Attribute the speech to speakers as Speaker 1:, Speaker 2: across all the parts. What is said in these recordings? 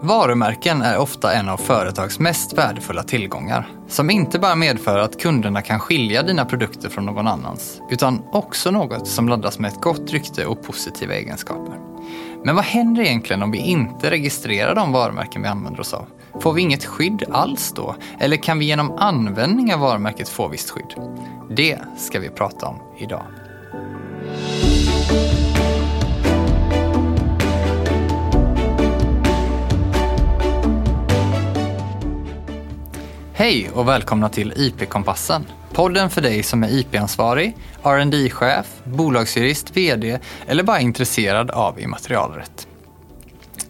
Speaker 1: Varumärken är ofta en av företags mest värdefulla tillgångar, som inte bara medför att kunderna kan skilja dina produkter från någon annans, utan också något som laddas med ett gott rykte och positiva egenskaper. Men vad händer egentligen om vi inte registrerar de varumärken vi använder oss av? Får vi inget skydd alls då? Eller kan vi genom användning av varumärket få visst skydd? Det ska vi prata om idag. Hej och välkomna till IP-kompassen. Podden för dig som är IP-ansvarig, rd chef bolagsjurist, VD eller bara intresserad av immaterialrätt.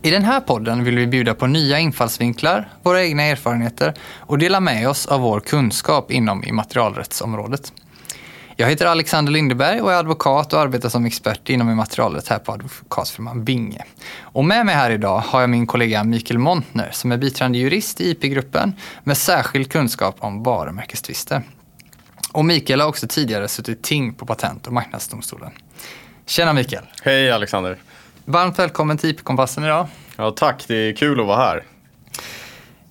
Speaker 1: I den här podden vill vi bjuda på nya infallsvinklar, våra egna erfarenheter och dela med oss av vår kunskap inom immaterialrättsområdet. Jag heter Alexander Lindeberg och är advokat och arbetar som expert inom immaterialrätt här på advokatfirman Binge. Och med mig här idag har jag min kollega Mikael Montner som är biträdande jurist i IP-gruppen med särskild kunskap om varumärkestvister. Och Mikael har också tidigare suttit ting på Patent och marknadsdomstolen. Tjena Mikael!
Speaker 2: Hej Alexander!
Speaker 1: Varmt välkommen till IP-kompassen idag.
Speaker 2: Ja, tack, det är kul att vara här.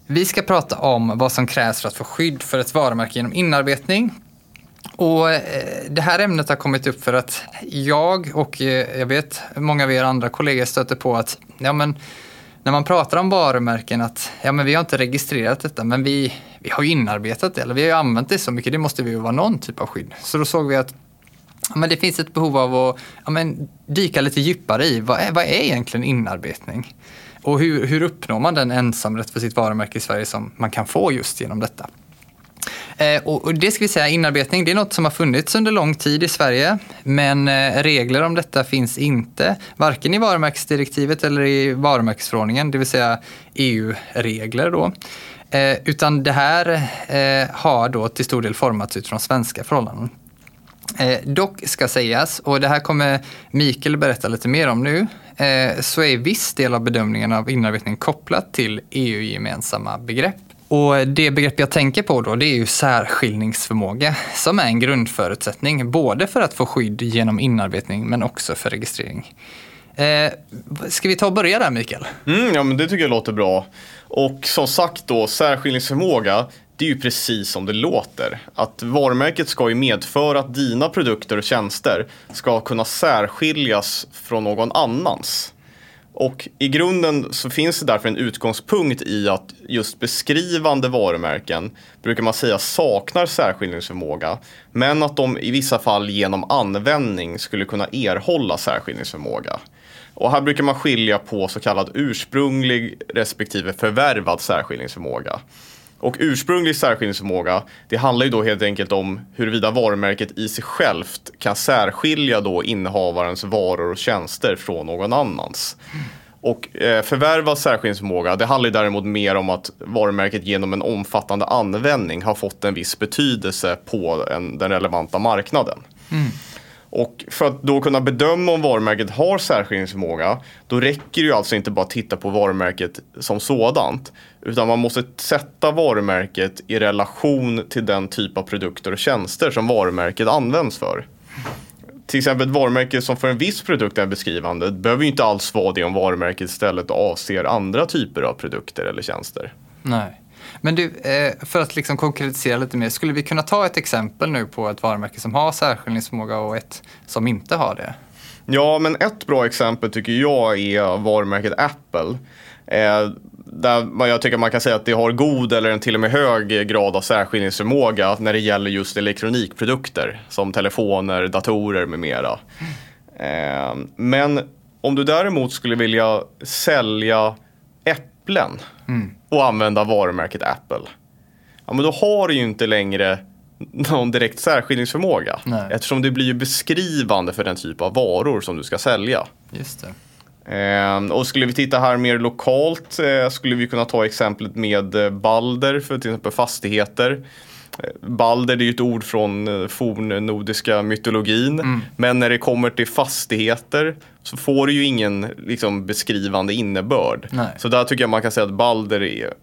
Speaker 1: Vi ska prata om vad som krävs för att få skydd för ett varumärke genom inarbetning. Och eh, det här ämnet har kommit upp för att jag och eh, jag vet många av er andra kollegor stöter på att ja, men, när man pratar om varumärken att ja, men vi har inte registrerat detta men vi, vi har ju inarbetat det eller vi har ju använt det så mycket, det måste ju vara någon typ av skydd. Så då såg vi att ja, men det finns ett behov av att ja, men, dyka lite djupare i vad är, vad är egentligen inarbetning? Och hur, hur uppnår man den ensamrätt för sitt varumärke i Sverige som man kan få just genom detta? Eh, och det ska vi säga, inarbetning det är något som har funnits under lång tid i Sverige. Men eh, regler om detta finns inte, varken i varumärkesdirektivet eller i varumärkesförordningen, det vill säga EU-regler då. Eh, utan det här har då till stor del formats utifrån svenska förhållanden. Eh, dock ska sägas, och det här kommer Mikael berätta lite mer om nu, eh, så är viss del av bedömningen av inarbetning kopplat till EU-gemensamma begrepp. Och det begrepp jag tänker på då, det är ju särskiljningsförmåga, som är en grundförutsättning både för att få skydd genom inarbetning men också för registrering. Eh, ska vi ta och börja där Mikael?
Speaker 2: Mm, ja, men det tycker jag låter bra. Och som sagt då, särskiljningsförmåga, det är ju precis som det låter. Att varumärket ska ju medföra att dina produkter och tjänster ska kunna särskiljas från någon annans. Och i grunden så finns det därför en utgångspunkt i att just beskrivande varumärken brukar man säga saknar särskiljningsförmåga. Men att de i vissa fall genom användning skulle kunna erhålla särskiljningsförmåga. Och här brukar man skilja på så kallad ursprunglig respektive förvärvad särskiljningsförmåga. Och ursprunglig särskiljningsförmåga, det handlar ju då helt enkelt om huruvida varumärket i sig självt kan särskilja då innehavarens varor och tjänster från någon annans. Och eh, förvärvad särskiljningsförmåga, det handlar däremot mer om att varumärket genom en omfattande användning har fått en viss betydelse på en, den relevanta marknaden. Mm. Och för att då kunna bedöma om varumärket har särskiljningsförmåga, då räcker det ju alltså inte bara att titta på varumärket som sådant. Utan man måste sätta varumärket i relation till den typ av produkter och tjänster som varumärket används för. Till exempel ett varumärke som för en viss produkt är beskrivande behöver ju inte alls vara det om varumärket istället avser andra typer av produkter eller tjänster.
Speaker 1: Nej. Men du, eh, för att liksom konkretisera lite mer, skulle vi kunna ta ett exempel nu på ett varumärke som har särskiljningsförmåga och ett som inte har det?
Speaker 2: Ja, men ett bra exempel tycker jag är varumärket Apple. Eh, där jag tycker man kan säga att det har god eller en till och med hög grad av särskiljningsförmåga när det gäller just elektronikprodukter som telefoner, datorer med mera. Eh, men om du däremot skulle vilja sälja äpplen mm. och använda varumärket Apple. Ja, men då har du ju inte längre någon direkt särskiljningsförmåga. Nej. Eftersom det blir ju beskrivande för den typ av varor som du ska sälja.
Speaker 1: Just det.
Speaker 2: Eh, och skulle vi titta här mer lokalt eh, skulle vi kunna ta exemplet med eh, Balder för till exempel fastigheter. Balder det är ju ett ord från eh, fornnordiska mytologin. Mm. Men när det kommer till fastigheter så får det ju ingen liksom, beskrivande innebörd. Nej. Så där tycker jag man kan säga att Balder är,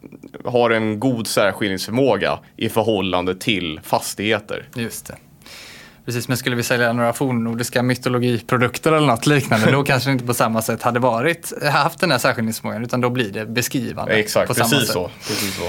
Speaker 2: har en god särskiljningsförmåga i förhållande till fastigheter.
Speaker 1: Just det. Precis, men skulle vi sälja några fornnordiska mytologiprodukter eller något liknande, då kanske det inte på samma sätt hade varit, haft den här särskiljningsförmågan, utan då blir det beskrivande.
Speaker 2: Exakt,
Speaker 1: på samma
Speaker 2: precis
Speaker 1: sätt.
Speaker 2: så. precis så.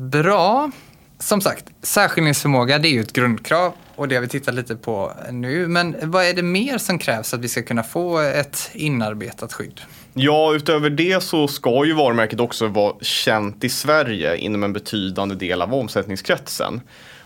Speaker 1: Bra. Som sagt, särskiljningsförmåga det är ju ett grundkrav och det har vi tittat lite på nu. Men vad är det mer som krävs att vi ska kunna få ett inarbetat skydd?
Speaker 2: Ja, utöver det så ska ju varumärket också vara känt i Sverige inom en betydande del av omsättningskretsen.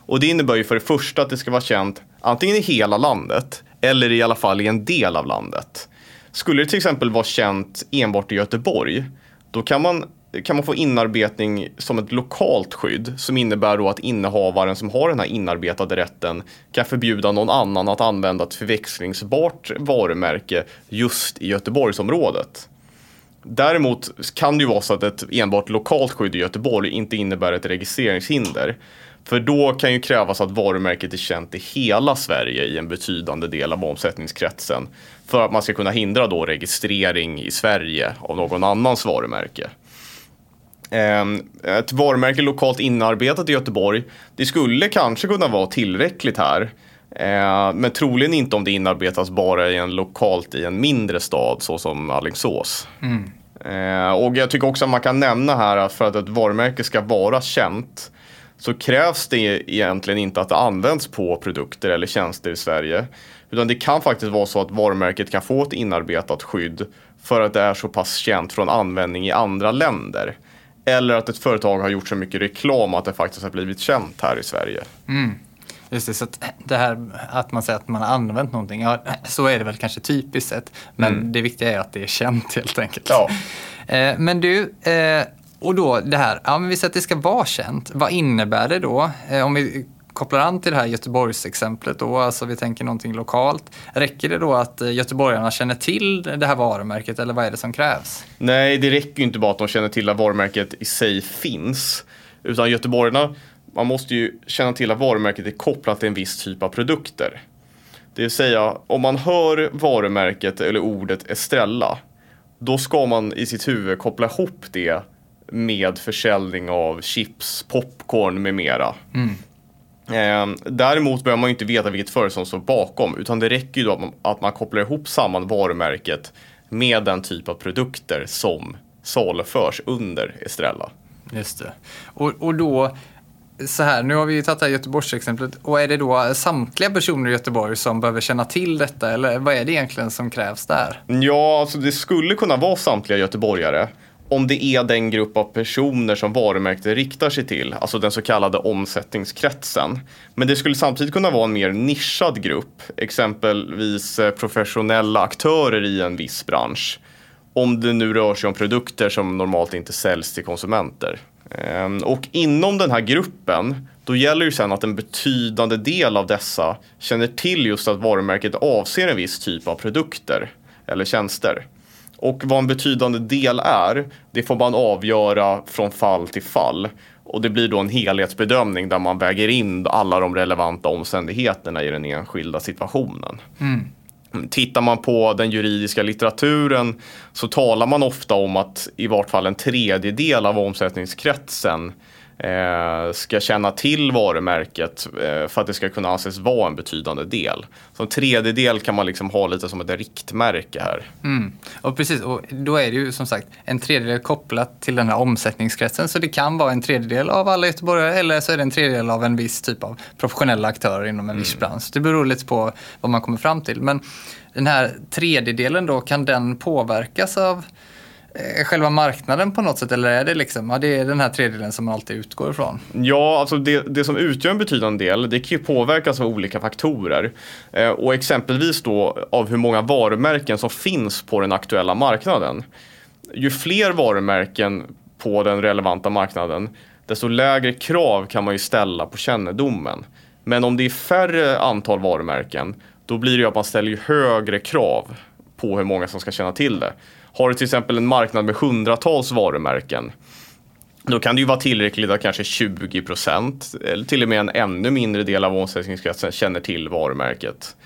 Speaker 2: Och det innebär ju för det första att det ska vara känt antingen i hela landet eller i alla fall i en del av landet. Skulle det till exempel vara känt enbart i Göteborg, då kan man, kan man få inarbetning som ett lokalt skydd som innebär då att innehavaren som har den här inarbetade rätten kan förbjuda någon annan att använda ett förväxlingsbart varumärke just i Göteborgsområdet. Däremot kan det ju vara så att ett enbart lokalt skydd i Göteborg inte innebär ett registreringshinder. För då kan ju krävas att varumärket är känt i hela Sverige i en betydande del av omsättningskretsen. För att man ska kunna hindra då registrering i Sverige av någon annans varumärke. Ehm, Ett varumärke lokalt inarbetat i Göteborg, det skulle kanske kunna vara tillräckligt här. Eh, Men troligen inte om det inarbetas bara i en lokalt i en mindre stad såsom Alingsås. Eh, Och jag tycker också att man kan nämna här att för att ett varumärke ska vara känt så krävs det egentligen inte att det används på produkter eller tjänster i Sverige. Utan det kan faktiskt vara så att varumärket kan få ett inarbetat skydd för att det är så pass känt från användning i andra länder. Eller att ett företag har gjort så mycket reklam att det faktiskt har blivit känt här i Sverige.
Speaker 1: Just det, så att det här att man säger att man har använt någonting, ja, så är det väl kanske typiskt sett. Men det viktiga är att det är känt helt enkelt.
Speaker 2: Ja.
Speaker 1: Eh, Men du, eh, och då det här, ja men vi säger att det ska vara känt. Vad innebär det då? Eh, Om vi kopplar an till det här Göteborgsexemplet då, alltså vi tänker någonting lokalt. Räcker det då att eh, göteborgarna känner till det här varumärket eller vad är det som krävs?
Speaker 2: Nej, det räcker ju inte bara att de känner till att varumärket i sig finns. Utan göteborgarna, man måste ju känna till att varumärket är kopplat till en viss typ av produkter. Det vill säga, om man hör varumärket eller ordet Estrella, då ska man i sitt huvud koppla ihop det med försäljning av chips, popcorn med mera. Eh, däremot behöver man ju inte veta vilket företag som står bakom utan det räcker ju då att man, att man kopplar ihop samman varumärket med den typ av produkter som saluförs under Estrella.
Speaker 1: Just det. Och, och då, så här, nu har vi ju tagit det här Göteborgsexemplet. Och är det då samtliga personer i Göteborg som behöver känna till detta? Eller vad är det egentligen som krävs där?
Speaker 2: Ja, alltså det skulle kunna vara samtliga göteborgare om det är den grupp av personer som varumärket riktar sig till, alltså den så kallade omsättningskretsen. Men det skulle samtidigt kunna vara en mer nischad grupp, exempelvis eh, professionella aktörer i en viss bransch. Om det nu rör sig om produkter som normalt inte säljs till konsumenter. Ehm, och inom den här gruppen, då gäller ju sen att en betydande del av dessa känner till just att varumärket avser en viss typ av produkter eller tjänster. Och vad en betydande del är, det får man avgöra från fall till fall. Och det blir då en helhetsbedömning där man väger in alla de relevanta omständigheterna i den enskilda situationen. Tittar man på den juridiska litteraturen så talar man ofta om att i vart fall en tredjedel av omsättningskretsen ska känna till varumärket eh, för att det ska kunna anses vara en betydande del. Så en tredjedel kan man liksom ha lite som ett riktmärke här.
Speaker 1: Mm. Och precis, och då är det ju som sagt en tredjedel kopplat till den här omsättningskretsen. Så det kan vara en tredjedel av alla göteborgare eller så är det en tredjedel av en viss typ av professionella aktörer inom en viss bransch. Det beror lite på vad man kommer fram till. Men den här tredjedelen då, kan den påverkas av eh, Eh, själva marknaden på något sätt? Eller är det liksom, ja det är den här tredjedelen som man alltid utgår ifrån?
Speaker 2: Ja, alltså det, det som utgör en betydande del, det kan ju påverkas av olika faktorer. Eh, och exempelvis då av hur många varumärken som finns på den aktuella marknaden. Ju fler varumärken på den relevanta marknaden, desto lägre krav kan man ju ställa på kännedomen. Men om det är färre antal varumärken, då blir det ju att man ställer högre krav på hur många som ska känna till det. Har du till exempel en marknad med hundratals varumärken, då kan det ju vara tillräckligt att kanske 20% eller till och med en ännu mindre del av omsättningskretsen känner till varumärket.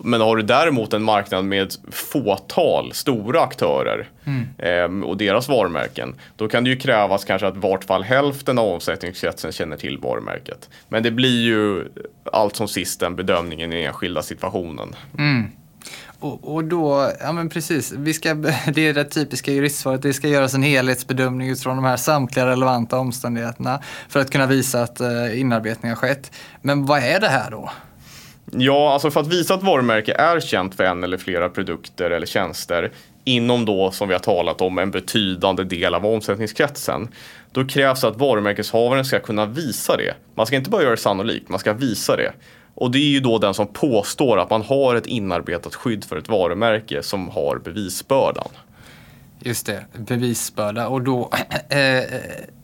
Speaker 2: Men har du däremot en marknad med fåtal stora aktörer eh, och deras varumärken, då kan det ju krävas kanske att vart fall hälften av omsättningskretsen känner till varumärket. Men det blir ju allt som sist en bedömning i den enskilda situationen.
Speaker 1: Och, och då, ja men precis, vi ska, det är det typiska juristsvaret, det ska göras en helhetsbedömning utifrån de här samtliga relevanta omständigheterna för att kunna visa att eh, inarbetning har skett. Men vad är det här då?
Speaker 2: Ja, alltså för att visa att varumärke är känt för en eller flera produkter eller tjänster inom då, som vi har talat om, en betydande del av omsättningskretsen. Då krävs att varumärkeshavaren ska kunna visa det. Man ska inte bara göra det sannolikt, man ska visa det. Och det är ju då den som påstår att man har ett inarbetat skydd för ett varumärke som har bevisbördan.
Speaker 1: Just det, bevisbörda. Och då, eh,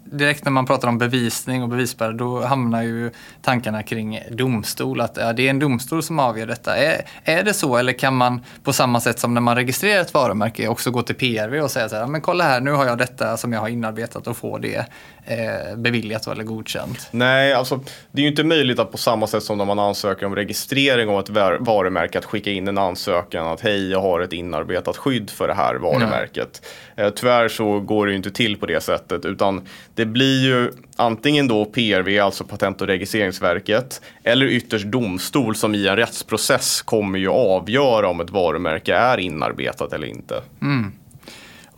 Speaker 1: direkt när man pratar om bevisning och bevisbörda, då hamnar ju tankarna kring domstol. Att ja, det är en domstol som avgör detta. Är, är det så eller kan man på samma sätt som när man registrerar ett varumärke också gå till PRV och säga så här, men kolla här, nu har jag detta som jag har inarbetat och få det eh, beviljat eller godkänt?
Speaker 2: Nej, alltså det är ju inte möjligt att på samma sätt som när man ansöker om registrering av ett var- varumärke att skicka in en ansökan att hej, jag har ett inarbetat skydd för det här varumärket. Eh, tyvärr så går det ju inte till på det sättet utan det blir ju antingen då PRV, alltså Patent och registreringsverket, eller ytterst domstol som i en rättsprocess kommer ju avgöra om ett varumärke är inarbetat eller inte.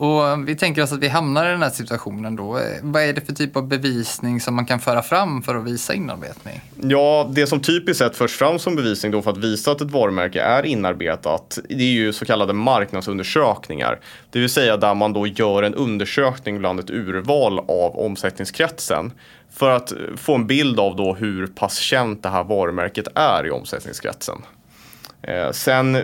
Speaker 1: Och vi tänker oss att vi hamnar i den här situationen då. Eh, vad är det för typ av bevisning som man kan föra fram för att visa inarbetning?
Speaker 2: Ja, det som typiskt sett förs fram som bevisning då för att visa att ett varumärke är inarbetat, det är ju så kallade marknadsundersökningar. Det vill säga där man då gör en undersökning bland ett urval av omsättningskretsen för att få en bild av då hur pass känt det här varumärket är i omsättningskretsen. Eh, sen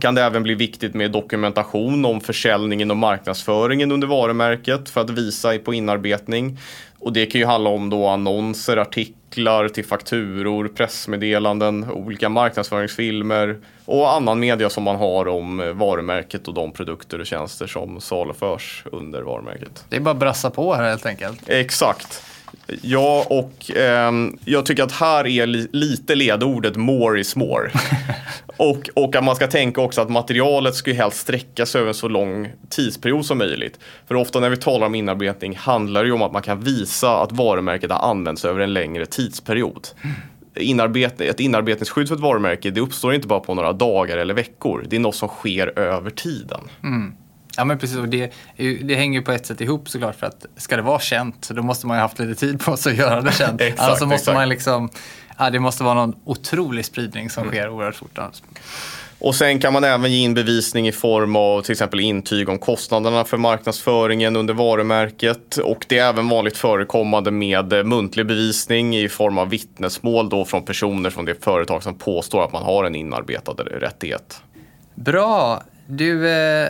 Speaker 2: kan det även bli viktigt med dokumentation om försäljningen och marknadsföringen under varumärket för att visa på inarbetning. Och det kan ju handla om då annonser, artiklar till fakturor, pressmeddelanden, olika marknadsföringsfilmer och annan media som man har om eh, varumärket och de produkter och tjänster som saluförs under varumärket.
Speaker 1: Det är bara att brassa på här helt enkelt.
Speaker 2: Exakt. Ja, och ehm, jag tycker att här är li- lite ledordet more is more. och, och att man ska tänka också att materialet ska ju helst sträcka sig över en så lång tidsperiod som möjligt. För ofta när vi talar om inarbetning handlar det ju om att man kan visa att varumärket har använts över en längre tidsperiod. Inarbet- ett inarbetningsskydd för ett varumärke det uppstår inte bara på några dagar eller veckor. Det är något som sker över tiden.
Speaker 1: Ja men precis, och det, det hänger ju på ett sätt ihop såklart för att ska det vara känt så då måste man ju haft lite tid på sig att göra det känt.
Speaker 2: Exakt,
Speaker 1: Annars så måste
Speaker 2: exakt.
Speaker 1: man liksom, ja, det måste vara någon otrolig spridning som sker oerhört fort.
Speaker 2: Och sen kan man även ge in bevisning i form av till exempel intyg om kostnaderna för marknadsföringen under varumärket. Och det är även vanligt förekommande med eh, muntlig bevisning i form av vittnesmål då från personer från det företag som påstår att man har en inarbetad rättighet.
Speaker 1: Bra! Du, eh,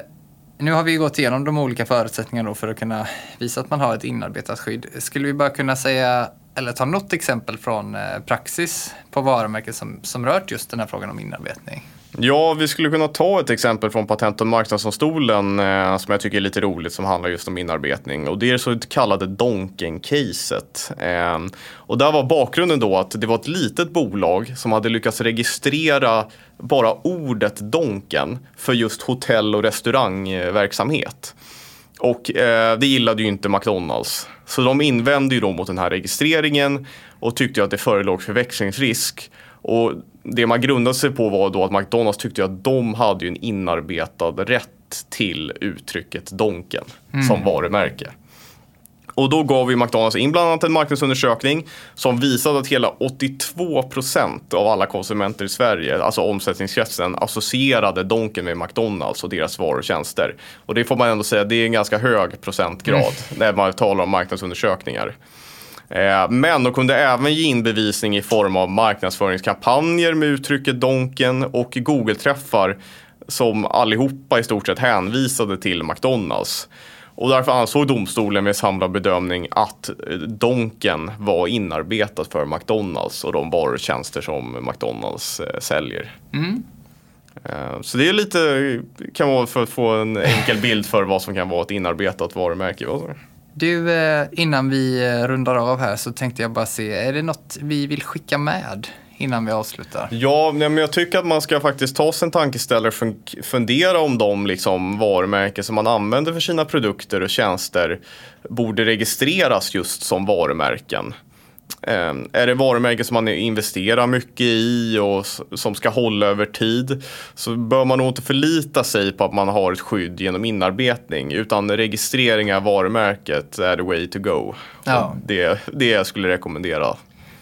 Speaker 1: nu har vi gått igenom de olika förutsättningarna då för att kunna visa att man har ett inarbetat skydd. Skulle vi bara kunna säga, eller ta något exempel från eh, praxis på varumärken som, som rört just den här frågan om inarbetning?
Speaker 2: Ja, vi skulle kunna ta ett exempel från Patent och marknadsdomstolen eh, som jag tycker är lite roligt som handlar just om inarbetning. Och det är det så kallade Donken-caset. Eh, och där var bakgrunden då att det var ett litet bolag som hade lyckats registrera bara ordet Donken för just hotell och restaurangverksamhet. Och eh, det gillade ju inte McDonalds. Så de invände ju då mot den här registreringen och tyckte ju att det förelåg förväxlingsrisk. Och det man grundade sig på var då att McDonalds tyckte att de hade en inarbetad rätt till uttrycket Donken som varumärke. Och då gav ju McDonalds in bland annat en marknadsundersökning som visade att hela 82% av alla konsumenter i Sverige, alltså omsättningskretsen, associerade Donken med McDonalds och deras varor och tjänster. Och det får man ändå säga, det är en ganska hög procentgrad när man talar om marknadsundersökningar. Eh, Men de kunde även ge in bevisning i form av marknadsföringskampanjer med uttrycket Donken och Google-träffar som allihopa i stort sett hänvisade till McDonalds. Och därför ansåg domstolen med samlad bedömning att eh, Donken var inarbetat för McDonalds och de varor och tjänster som McDonalds eh, säljer. Eh, Så det är lite, kan vara för att få en enkel bild för vad som kan vara ett inarbetat varumärke. Du?
Speaker 1: Eh, innan vi eh, rundar av här så tänkte jag bara se, är det något vi vill skicka med innan vi avslutar?
Speaker 2: Ja, men jag tycker att man ska faktiskt ta sig en tankeställare och fundera om de liksom varumärken som man använder för sina produkter och tjänster borde registreras just som varumärken. Eh, är det varumärken som man investerar mycket i och som ska hålla över tid så bör man nog inte förlita sig på att man har ett skydd genom inarbetning utan registrering av varumärket är the way to go.
Speaker 1: Ja.
Speaker 2: Det, det jag skulle rekommendera.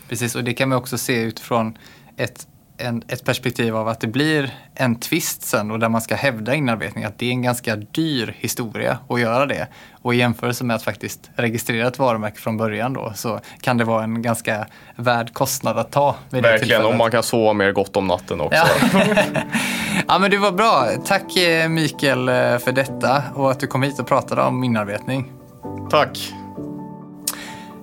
Speaker 1: Precis, och det kan man också se utifrån ett, en, ett perspektiv av att det blir en tvist sen och där man ska hävda inarbetning, att det är en ganska dyr historia att göra det. Och i jämförelse med att faktiskt registrera ett varumärke från början då så kan det vara en ganska värd kostnad att ta. Vid
Speaker 2: Verkligen, om man kan sova mer gott om natten också.
Speaker 1: Ja. ja men det var bra. Tack eh, Mikael eh, för detta och att du kom hit och pratade om inarbetning.
Speaker 2: Tack!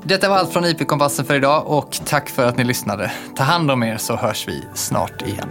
Speaker 1: Detta var allt från IP-kompassen för idag och tack för att ni lyssnade. Ta hand om er så hörs vi snart igen.